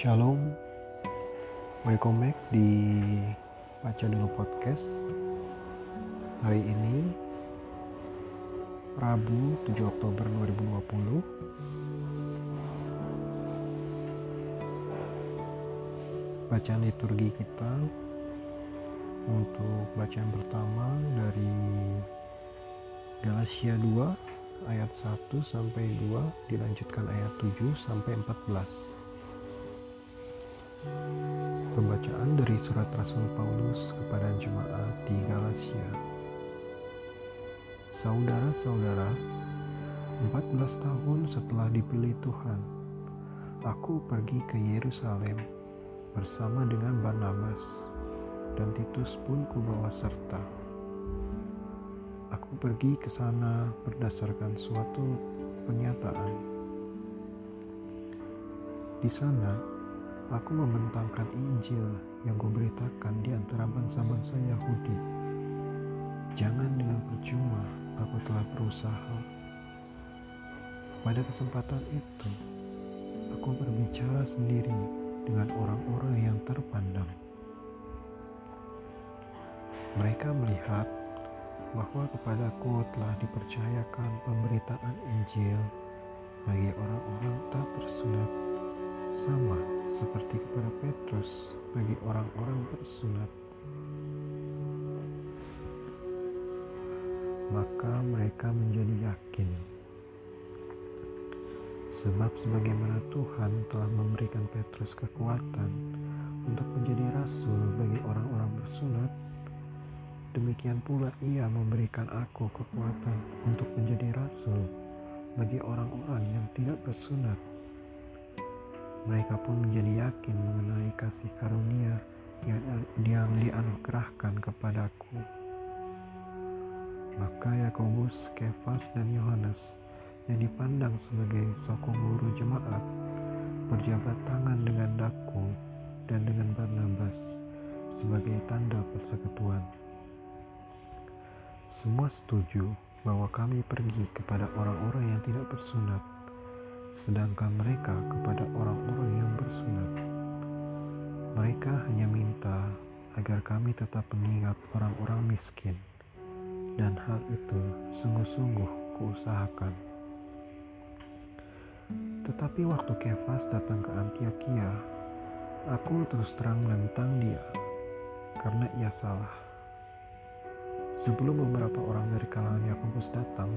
Shalom, welcome back di Baca Dulu Podcast. Hari ini Rabu 7 Oktober 2020 Bacaan liturgi kita Untuk bacaan pertama dari Galatia 2 ayat 1 sampai 2 dilanjutkan ayat 7 sampai 14 Pembacaan dari surat Rasul Paulus kepada jemaat di Galatia. Saudara-saudara, 14 tahun setelah dipilih Tuhan, aku pergi ke Yerusalem bersama dengan Barnabas dan Titus pun kubawa serta. Aku pergi ke sana berdasarkan suatu pernyataan. Di sana, Aku membentangkan Injil yang kuberitakan di antara bangsa-bangsa Yahudi. Jangan dengan percuma aku telah berusaha. Pada kesempatan itu, aku berbicara sendiri dengan orang-orang yang terpandang. Mereka melihat bahwa kepadaku telah dipercayakan pemberitaan Injil bagi orang-orang tak bersunat sama seperti kepada Petrus bagi orang-orang bersunat. Maka mereka menjadi yakin. Sebab sebagaimana Tuhan telah memberikan Petrus kekuatan untuk menjadi rasul bagi orang-orang bersunat, demikian pula ia memberikan aku kekuatan untuk menjadi rasul bagi orang-orang yang tidak bersunat mereka pun menjadi yakin mengenai kasih karunia yang, yang dianugerahkan kepadaku. Maka Yakobus, Kefas, dan Yohanes yang dipandang sebagai sokong guru jemaat berjabat tangan dengan daku dan dengan Barnabas sebagai tanda persekutuan. Semua setuju bahwa kami pergi kepada orang-orang yang tidak bersunat sedangkan mereka kepada orang-orang yang bersunat. Mereka hanya minta agar kami tetap mengingat orang-orang miskin, dan hal itu sungguh-sungguh kuusahakan. Tetapi waktu Kefas datang ke Antioquia, aku terus terang menentang dia karena ia salah. Sebelum beberapa orang dari kalangan Yakobus datang,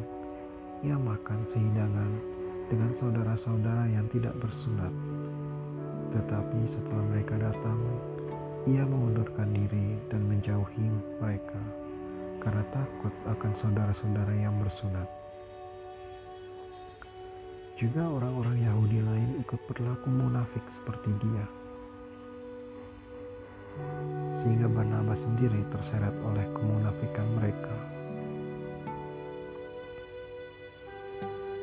ia makan sehidangan dengan saudara-saudara yang tidak bersunat. Tetapi setelah mereka datang, ia mengundurkan diri dan menjauhi mereka karena takut akan saudara-saudara yang bersunat. Juga orang-orang Yahudi lain ikut berlaku munafik seperti dia. Sehingga Barnabas sendiri terseret oleh kemunafikan mereka.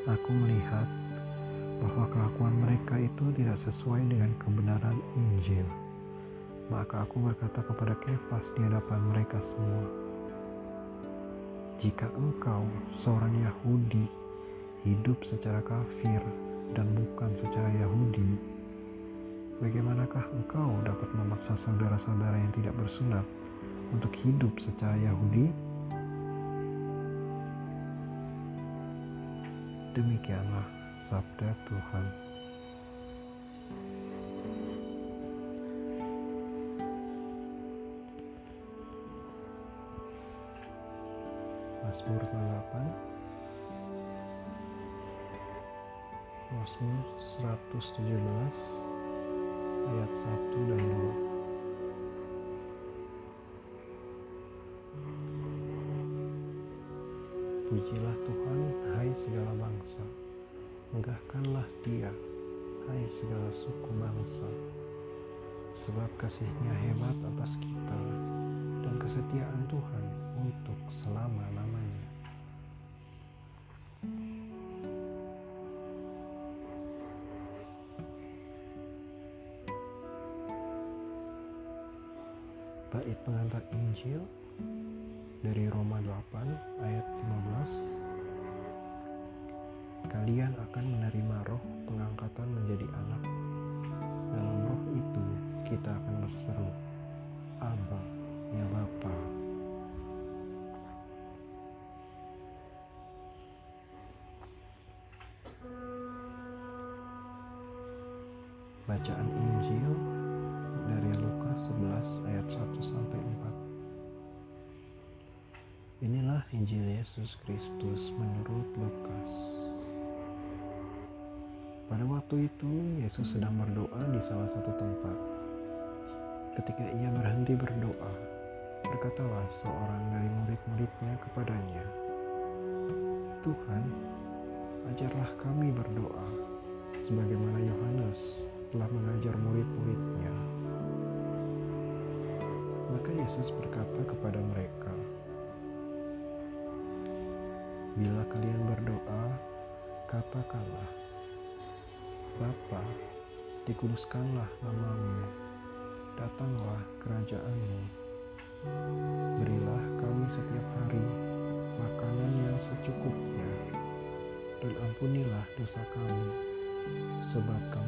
Aku melihat bahwa kelakuan mereka itu tidak sesuai dengan kebenaran Injil. Maka aku berkata kepada Kefas di hadapan mereka semua, "Jika engkau, seorang Yahudi, hidup secara kafir dan bukan secara Yahudi, bagaimanakah engkau dapat memaksa saudara-saudara yang tidak bersunat untuk hidup secara Yahudi?" Demikianlah sabda Tuhan. Mazmur 8 Mazmur 117 ayat 1 dan 2 Pujilah Tuhan, hai segala bangsa. Megahkanlah dia, hai segala suku bangsa. Sebab kasihnya hebat atas kita, dan kesetiaan Tuhan untuk selama-lamanya. Bait pengantar Injil dari Roma 8 ayat 15 kalian akan menerima roh pengangkatan menjadi anak dalam roh itu kita akan berseru, Abba, ya Bapa. Bacaan Injil dari Lukas 11 ayat 1 sampai 4. Inilah Injil Yesus Kristus menurut Lukas. Pada waktu itu Yesus sedang berdoa di salah satu tempat. Ketika ia berhenti berdoa, berkatalah seorang dari murid-muridnya kepadanya, "Tuhan, ajarlah kami berdoa sebagaimana Yohanes telah mengajar murid-muridnya. Maka Yesus berkata kepada mereka, Bila kalian berdoa, katakanlah, Bapa, dikuduskanlah namamu, datanglah kerajaanmu. Berilah kami setiap hari makanan yang secukupnya, dan ampunilah dosa kami, sebab kami